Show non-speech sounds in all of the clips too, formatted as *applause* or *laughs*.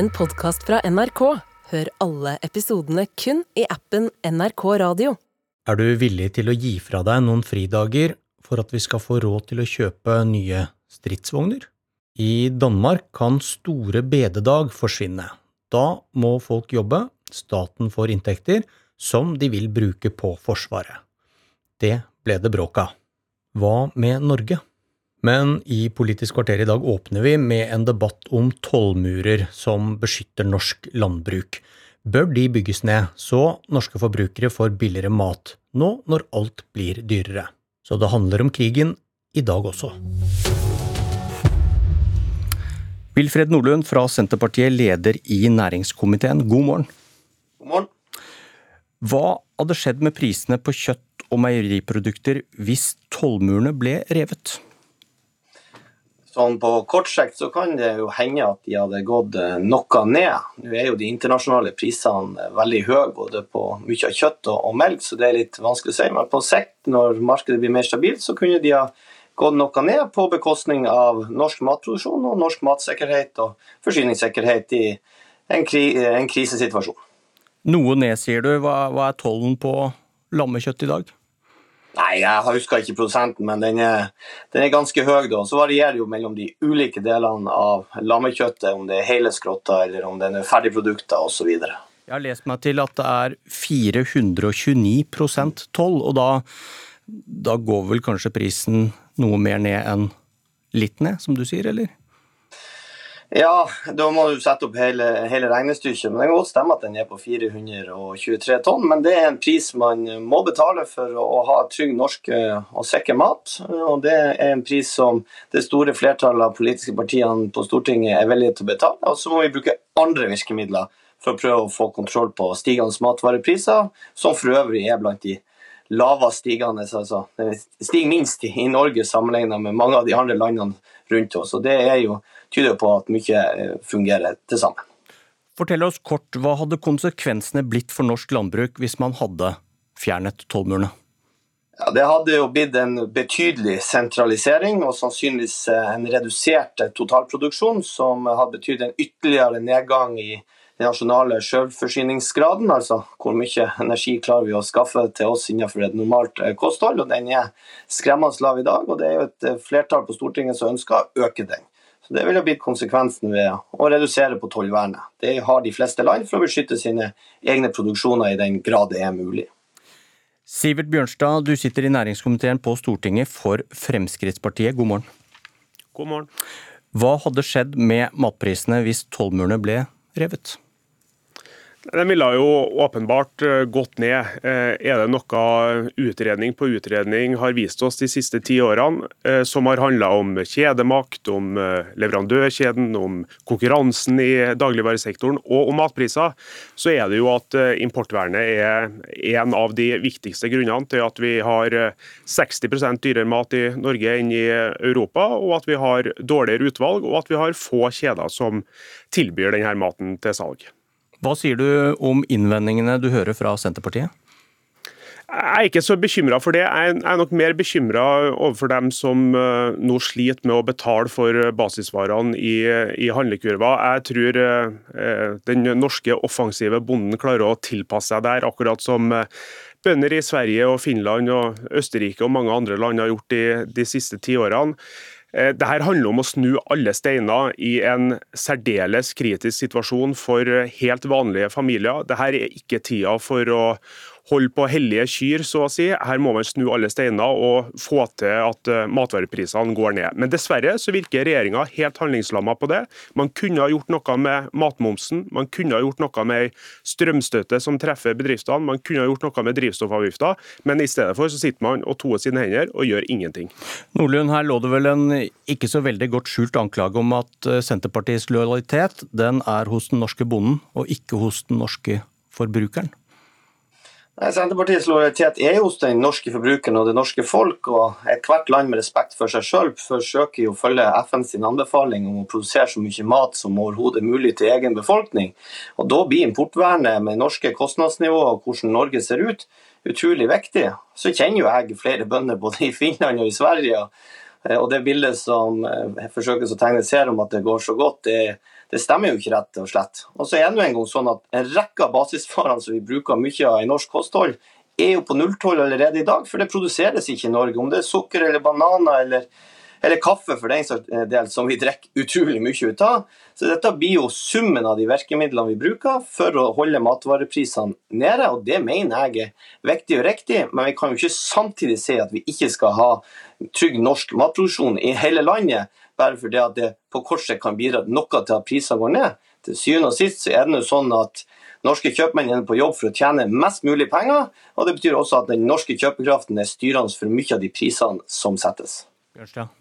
en podkast fra NRK. Hør alle episodene kun i appen NRK Radio. Er du villig til å gi fra deg noen fridager for at vi skal få råd til å kjøpe nye stridsvogner? I Danmark kan store bededag forsvinne. Da må folk jobbe, staten får inntekter som de vil bruke på Forsvaret. Det ble det bråk av. Hva med Norge? Men i Politisk kvarter i dag åpner vi med en debatt om tollmurer som beskytter norsk landbruk. Bør de bygges ned, så norske forbrukere får billigere mat, nå når alt blir dyrere? Så det handler om krigen i dag også. Wilfred Nordlund fra Senterpartiet, leder i næringskomiteen, god morgen. God morgen. Hva hadde skjedd med prisene på kjøtt og meieriprodukter hvis tollmurene ble revet? Sånn På kort sikt så kan det jo hende at de hadde gått eh, noe ned. Nå er jo de internasjonale prisene veldig høye både på mye av kjøtt og, melk, så det er litt vanskelig å si. Men på sikt, når markedet blir mer stabilt, så kunne de ha gått noe ned på bekostning av norsk matproduksjon og norsk matsikkerhet og forsyningssikkerhet i en, kri en krisesituasjon. Noe ned, sier du. Hva, hva er tollen på lammekjøtt i dag? Nei, jeg husker ikke prosenten, men den er, den er ganske høy. da. Så varierer det jo mellom de ulike delene av lammekjøttet, om det er hele skrotter eller om det er ferdigprodukter osv. Jeg har lest meg til at det er 429% toll, og da, da går vel kanskje prisen noe mer ned enn litt ned, som du sier, eller? Ja, da må du sette opp hele, hele regnestykket. Men det kan godt stemme at den er på 423 tonn. Men det er en pris man må betale for å ha trygg norsk eh, og sikker mat. Og det er en pris som det store flertallet av politiske partiene på Stortinget er villige til å betale. Og så må vi bruke andre virkemidler for å prøve å få kontroll på stigende matvarepriser, som for øvrig er blant de lavest stigende. Altså, stiger minst i Norge sammenlignet med mange av de andre landene rundt oss. Og det er jo tyder på at mye eh, fungerer til sammen. Fortell oss kort, Hva hadde konsekvensene blitt for norsk landbruk hvis man hadde fjernet tollmurene? Ja, det hadde jo blitt en betydelig sentralisering og sannsynligvis eh, en redusert eh, totalproduksjon, som hadde betydd en ytterligere nedgang i den nasjonale selvforsyningsgraden, altså hvor mye energi klarer vi å skaffe til oss innenfor et normalt kosthold. og Den er skremmende lav i dag, og det er jo et flertall på Stortinget som ønsker å øke den. Så Det ville blitt konsekvensen ved å redusere på tollvernet. Det har de fleste land for å beskytte sine egne produksjoner i den grad det er mulig. Sivert Bjørnstad, du sitter i næringskomiteen på Stortinget for Fremskrittspartiet. God morgen. God morgen. Hva hadde skjedd med matprisene hvis tollmurene ble revet? Den ville jo åpenbart eh, gått ned. Eh, er det noe utredning på utredning har vist oss de siste ti årene, eh, som har handla om kjedemakt, om leverandørkjeden, om konkurransen i dagligvaresektoren og om matpriser, så er det jo at importvernet er en av de viktigste grunnene til at vi har 60 dyrere mat i Norge enn i Europa, og at vi har dårligere utvalg og at vi har få kjeder som tilbyr denne maten til salg. Hva sier du om innvendingene du hører fra Senterpartiet? Jeg er ikke så bekymra for det. Jeg er nok mer bekymra overfor dem som eh, nå sliter med å betale for basisvarene i, i handlekurva. Jeg tror eh, den norske offensive bonden klarer å tilpasse seg der, akkurat som eh, bønder i Sverige og Finland og Østerrike og mange andre land har gjort de, de siste ti årene. Eh, Dette handler om å snu alle steiner i en særdeles kritisk situasjon for helt vanlige familier. Dette er ikke tida for å holde på hellige kyr, så å si. Her må man snu alle steiner og få til at eh, matvareprisene går ned. Men dessverre så virker regjeringa helt handlingslamma på det. Man kunne ha gjort noe med matmomsen, man kunne ha gjort noe med strømstøtte som treffer bedriftene, man kunne ha gjort noe med drivstoffavgifter, men i stedet for så sitter man og toer sine hender og gjør ingenting. Nordlund, her lå det vel en ikke så veldig godt skjult anklage om at eh, Senterpartiets lojalitet den er hos den norske bonden, og ikke hos den norske forbrukeren? Senterpartiets lojalitet er hos den norske forbrukeren og det norske folk. og Ethvert land med respekt for seg selv forsøker jo å følge FNs anbefaling om å produsere så mye mat som overhodet mulig til egen befolkning. Og Da blir importvernet med norske kostnadsnivåer og hvordan Norge ser ut, utrolig viktig. Så kjenner jo jeg flere bønder både i Finland og i Sverige. Og det bildet som forsøkes å tegne ser om at det går så godt, det, Det stemmer jo ikke rett og slett. Og så er det en gang sånn at En rekke av basisvarene som vi bruker mye av i norsk kosthold, er jo på nulltoll allerede i dag, for det produseres ikke i Norge. Om det er sukker eller bananer eller eller kaffe for den saks del, som vi drikker utrolig mye ut av. Så dette blir jo summen av de virkemidlene vi bruker for å holde matvareprisene nede, og det mener jeg er viktig og riktig, men vi kan jo ikke samtidig si at vi ikke skal ha trygg norsk matproduksjon i hele landet, bare fordi at det på kort sikt kan bidra noe til at prisene går ned. Til syvende og sist så er det nå sånn at norske kjøpmenn er på jobb for å tjene mest mulig penger, og det betyr også at den norske kjøpekraften er styrende for mye av de prisene som settes. Bjørnstad.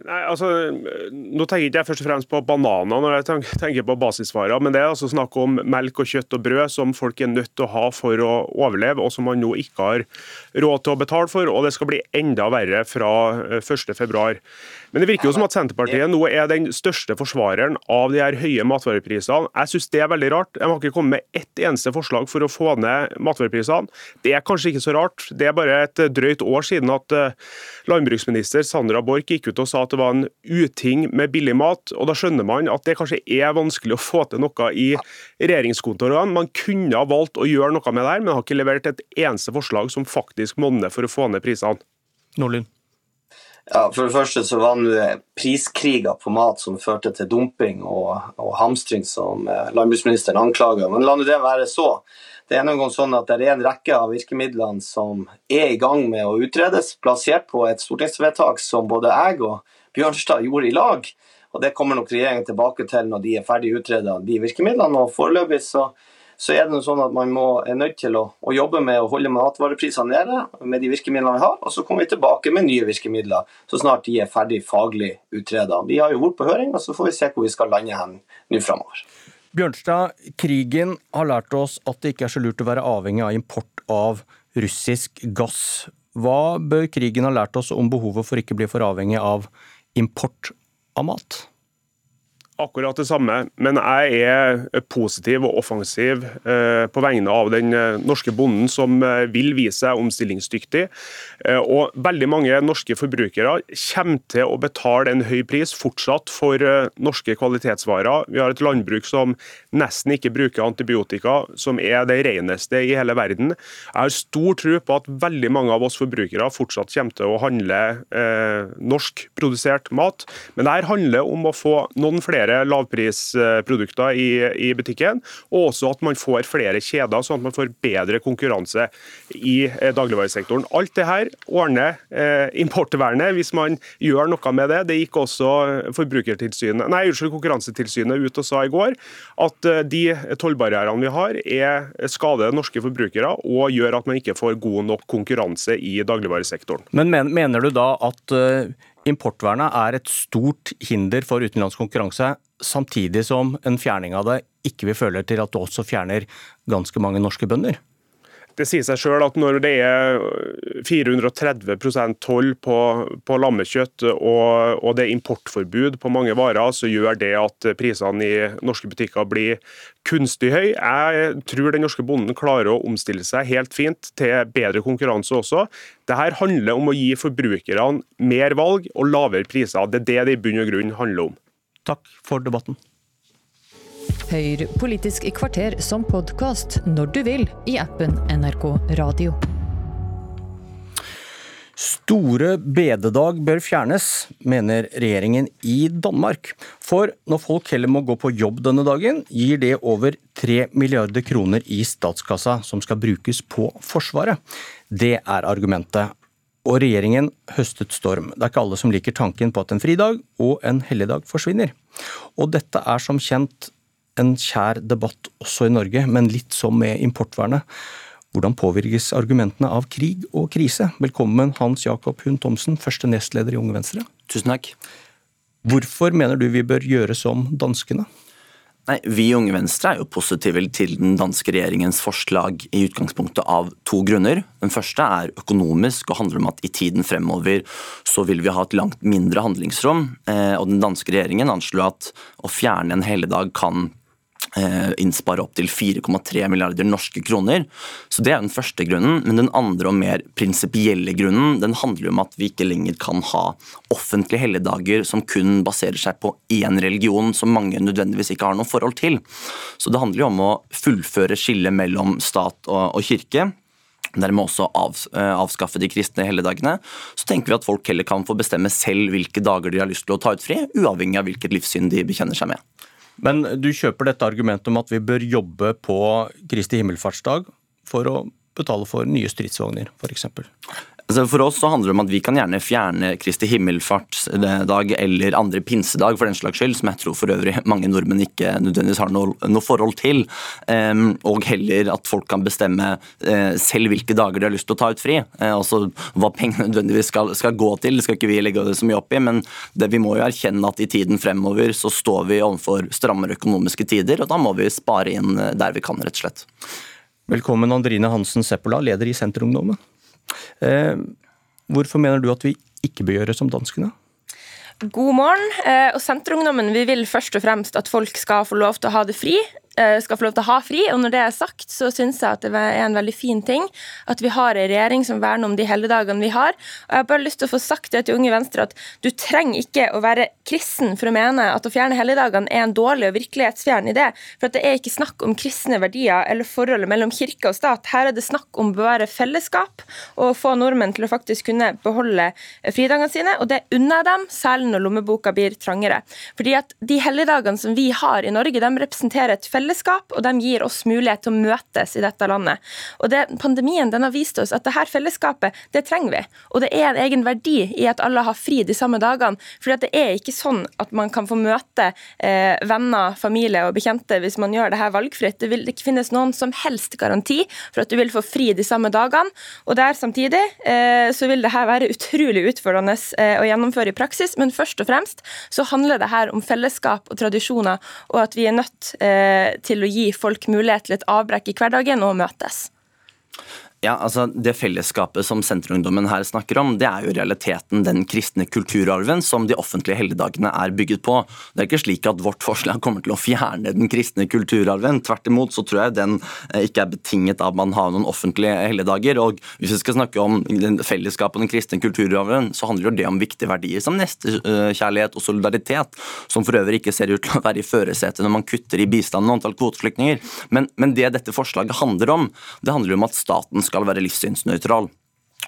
Nei, altså, Nå tenker ikke jeg først og fremst på bananer når jeg tenker på basisvarer, men det er altså snakk om melk og kjøtt og brød som folk er nødt til å ha for å overleve, og som man nå ikke har råd til å betale for. Og det skal bli enda verre fra 1.2. Men det virker jo som at Senterpartiet nå er den største forsvareren av de her høye matvareprisene. Jeg syns det er veldig rart. De har ikke kommet med ett eneste forslag for å få ned matvareprisene. Det er kanskje ikke så rart. Det er bare et drøyt år siden at eh, landbruksminister Sandra Borch gikk ut og sa at det var en uting med billig mat. og Da skjønner man at det kanskje er vanskelig å få til noe i regjeringskontorene. Man kunne ha valgt å gjøre noe med det her, men har ikke levert et eneste forslag som faktisk monner for å få ned prisene. Nordlund. Ja, For det første så var det priskriger på mat som førte til dumping og, og hamstring, som eh, landbruksministeren anklager. Men la nå det være så. Det er noen sånn at det er en rekke av virkemidlene som er i gang med å utredes, plassert på et stortingsvedtak som både jeg og Bjørnstad gjorde i lag. Og Det kommer nok regjeringen tilbake til når de er ferdig utreda, de virkemidlene. og Foreløpig så så er det sånn at man må, er nødt til å, å, jobbe med å holde matvareprisene nede med de virkemidlene vi har, og så kommer vi tilbake med nye virkemidler så snart de er ferdig faglig utreda. Vi har jo vært på høring, og så får vi se hvor vi skal lande hen nå framover. Bjørnstad, krigen har lært oss at det ikke er så lurt å være avhengig av import av russisk gass. Hva bør krigen ha lært oss om behovet for ikke å bli for avhengig av import av mat? Akkurat det samme, men jeg er positiv og offensiv eh, på vegne av den eh, norske bonden som eh, vil vise seg omstillingsdyktig. Og veldig mange norske forbrukere kommer til å betale en høy pris fortsatt for norske kvalitetsvarer. Vi har et landbruk som nesten ikke bruker antibiotika, som er det reneste i hele verden. Jeg har stor tro på at veldig mange av oss forbrukere fortsatt kommer til å handle eh, norskprodusert mat, men det handler om å få noen flere flere lavprisprodukter i, i, butikken, og også at man får flere kjeder, sånn at man får bedre konkurranse i eh, dagligvaresektoren. Alt det her ordner eh, importvernet hvis man gjør noe med det. Det gikk også Forbrukertilsynet, nei, unnskyld, Konkurransetilsynet ut og sa i går at eh, de tollbarrierene vi har, er skader norske forbrukere og gjør at man ikke får god nok konkurranse i dagligvaresektoren. Men mener du da at uh Importvernet er et stort hinder for utenlandsk konkurranse, samtidig som en fjerning av det ikke vil føle til at det også fjerner ganske mange norske bønder? Det sier seg selv at når det er 430% toll på, på lammekjøtt og, og, det er importforbud på mange varer, så gjør det at prisene i norske butikker blir kunstig høy. Jeg tror den norske bonden klarer å omstille seg helt fint til bedre konkurranse også. Dette handler om å gi forbrukerne mer valg og lavere priser. Det er det det i bunn og grunn handler om. Takk for debatten. Hør Politisk kvarter som podkast når du vil i appen NRK Radio. Store bededag bør fjernes, mener regjeringen i Danmark. For når folk heller må gå på jobb denne dagen, gir det over 3 milliarder kroner i statskassa som skal brukes på Forsvaret. Det er argumentet. Og regjeringen høstet storm. Det er ikke alle som liker tanken på at en fridag og en helligdag forsvinner. Og dette er som kjent en kjær debatt også i Norge, men litt som med importvernet. Hvordan påvirkes argumentene av krig og krise? Velkommen Hans Jakob Hund Thomsen, første nestleder i Unge Venstre. Tusen takk. Hvorfor mener du vi bør gjøre som danskene? Nei, Vi i Unge Venstre er jo positive til den danske regjeringens forslag i utgangspunktet av to grunner. Den første er økonomisk og handler om at i tiden fremover så vil vi ha et langt mindre handlingsrom. Eh, og Den danske regjeringen anslo at å fjerne en helligdag kan innspare opptil 4,3 milliarder norske kroner. Så Det er den første grunnen. Men den andre og mer prinsipielle grunnen den handler om at vi ikke lenger kan ha offentlige helligdager som kun baserer seg på én religion som mange nødvendigvis ikke har noe forhold til. Så Det handler jo om å fullføre skillet mellom stat og, og kirke dermed også av, eh, avskaffe de kristne helligdagene, så tenker vi at folk heller kan få bestemme selv hvilke dager de har lyst til å ta ut fri, uavhengig av hvilket livssyn de bekjenner seg med. Men du kjøper dette argumentet om at vi bør jobbe på Kristi himmelfartsdag for å betale for nye stridsvogner, f.eks.? Altså for oss så handler det om at vi kan gjerne fjerne Kristi himmelfartsdag eller andre pinsedag for den slags skyld, som jeg tror for øvrig mange nordmenn ikke nødvendigvis har noe, noe forhold til. Um, og heller at folk kan bestemme uh, selv hvilke dager de har lyst til å ta ut fri. Uh, altså hva pengene nødvendigvis skal, skal, gå til, det skal ikke vi legge det så mye opp i. Men det, vi må jo erkjenne at i tiden fremover så står vi overfor strammere økonomiske tider, og da må vi spare inn eh, der vi kan, rett og slett. Velkommen Andrine Hansen Seppola, leder i Senterungdommen. Eh, hvorfor mener du at vi ikke bør gjøre som danskene? God morgen. Eh, og Senterungdommen vi vil først og fremst at folk skal få lov til å ha det fri. Eh, skal få lov til å ha fri. Og når det er sagt, så syns jeg at det er en veldig fin ting at vi har en regjering som verner om de helligdagene vi har. Og jeg har bare lyst til å få sagt det til Unge Venstre at du trenger ikke å være kristen for å mene at å fjerne helligdagene er en dårlig og virkelighetsfjern idé. For det er ikke snakk om kristne verdier eller forholdet mellom kirke og stat. Her er det snakk om å bevare fellesskap og få nordmenn til å faktisk kunne beholde fridagene sine. Og det unner jeg dem, særlig når lommeboka blir trangere. Fordi at de helligdagene som vi har i Norge, de representerer et fellesskap fellesskap, og de gir oss mulighet til å møtes i dette landet. Og det, Pandemien den har vist oss at dette fellesskapet, det trenger vi. Og det er en egen verdi i at alle har fri de samme dagene. For det er ikke sånn at man kan få møte eh, venner, familie og bekjente hvis man gjør det her valgfritt. Det vil ikke finnes noen som helst garanti for at du vil få fri de samme dagene. Og der samtidig eh, så vil det her være utrolig utfordrende eh, å gjennomføre i praksis, men først og fremst så handler det her om fellesskap og tradisjoner, og at vi er nødt eh, til å gi folk mulighet til et avbrekk i hverdagen og møtes. Ja, altså Det fellesskapet som Senterungdommen her snakker om, det er jo realiteten den kristne kulturarven som de offentlige helligdagene er bygget på. Det er ikke slik at vårt forslag kommer til å fjerne den kristne kulturarven. Tvert imot så tror jeg den eh, ikke er betinget av at man har noen offentlige helligdager. Og Hvis vi skal snakke om fellesskapet og den kristne kulturarven, så handler jo det om viktige verdier som nestekjærlighet og solidaritet, som for øvrig ikke ser ut til å være i førersetet når man kutter i bistanden og antall kvoteflyktninger. Men, men det dette forslaget handler om, det handler om at staten skal være livssynsnøytral.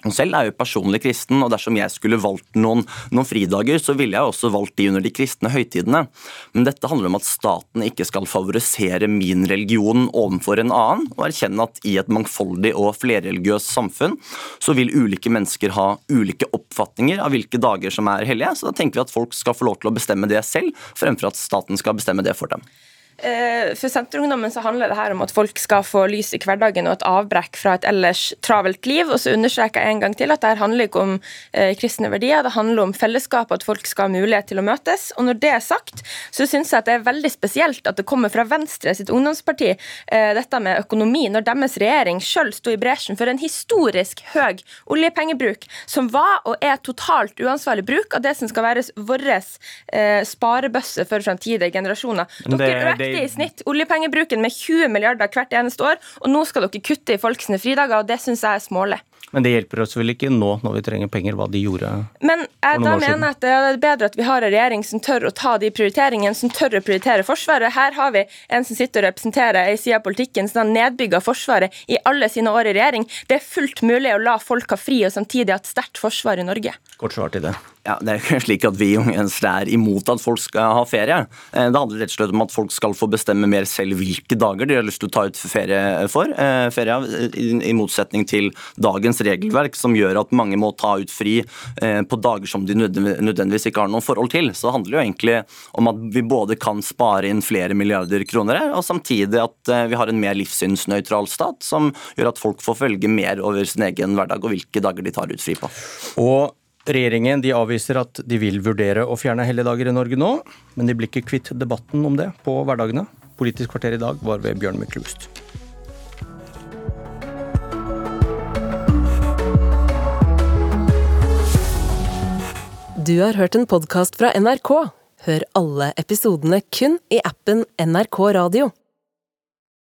Og selv er jeg jo personlig kristen, og dersom jeg skulle valgt noen, noen, fridager, så ville jeg også valgt de under de kristne høytidene. Men dette handler om at staten ikke skal favorisere min religion overfor en annen, og erkjenne at i et mangfoldig og flerreligiøst samfunn så vil ulike mennesker ha ulike oppfatninger av hvilke dager som er hellige. Så da tenker vi at folk skal få lov til å bestemme det selv, fremfor at staten skal bestemme det for dem. Eh, for Senterungdommen så handler det her om at folk skal få lys i hverdagen og et avbrekk fra et ellers travelt liv. Og så understreker jeg en gang til at det her handler ikke om eh, kristne verdier, det handler om fellesskap og at folk skal ha mulighet til å møtes. Og når det er sagt, så syns jeg at det er veldig spesielt at det kommer fra Venstre sitt ungdomsparti, eh, dette med økonomi, når deres regjering sjøl sto i bresjen for en historisk høy oljepengebruk, som var og er totalt uansvarlig bruk av det som skal være vår eh, sparebøsse for framtidige generasjoner. Dere økte i snitt oljepengebruken med 20 milliarder hvert eneste år, og nå skal dere kutte i folks fridager, og det syns jeg er smålig. Men det hjelper oss vel ikke nå når vi trenger penger, hva de gjorde Men jeg da mener at det er bedre at vi har en regjering som tør å ta de prioriteringene, som tør å prioritere Forsvaret. Her har vi en som sitter og representerer ei side av politikken som har nedbygga Forsvaret i alle sine år i regjering. Det er fullt mulig å la folk ha fri og samtidig ha et sterkt forsvar i Norge. Kort svar til det. Ja, Det er ikke *laughs* slik at vi Unge Venstre er imot at folk skal ha ferie. Eh, det handler rett og slett om at folk skal få bestemme mer selv hvilke dager de har lyst til å ta ut ferie for. Eh, ferie I motsetning til dagens regelverk, som gjør at mange må ta ut fri eh, på dager som de nødvendigvis ikke har noe forhold til. Så det handler jo egentlig om at vi både kan spare inn flere milliarder kroner, og samtidig at vi har en mer livssynsnøytral stat, som gjør at folk får følge mer over sin egen hverdag og hvilke dager de tar ut fri på. Og Regjeringen de avviser at de vil vurdere å fjerne helligdager i Norge nå, men de blir ikke kvitt debatten om det på hverdagene. Politisk kvarter i dag var ved Bjørn Myklebust. Du har hørt en podkast fra NRK. Hør alle episodene kun i appen NRK Radio.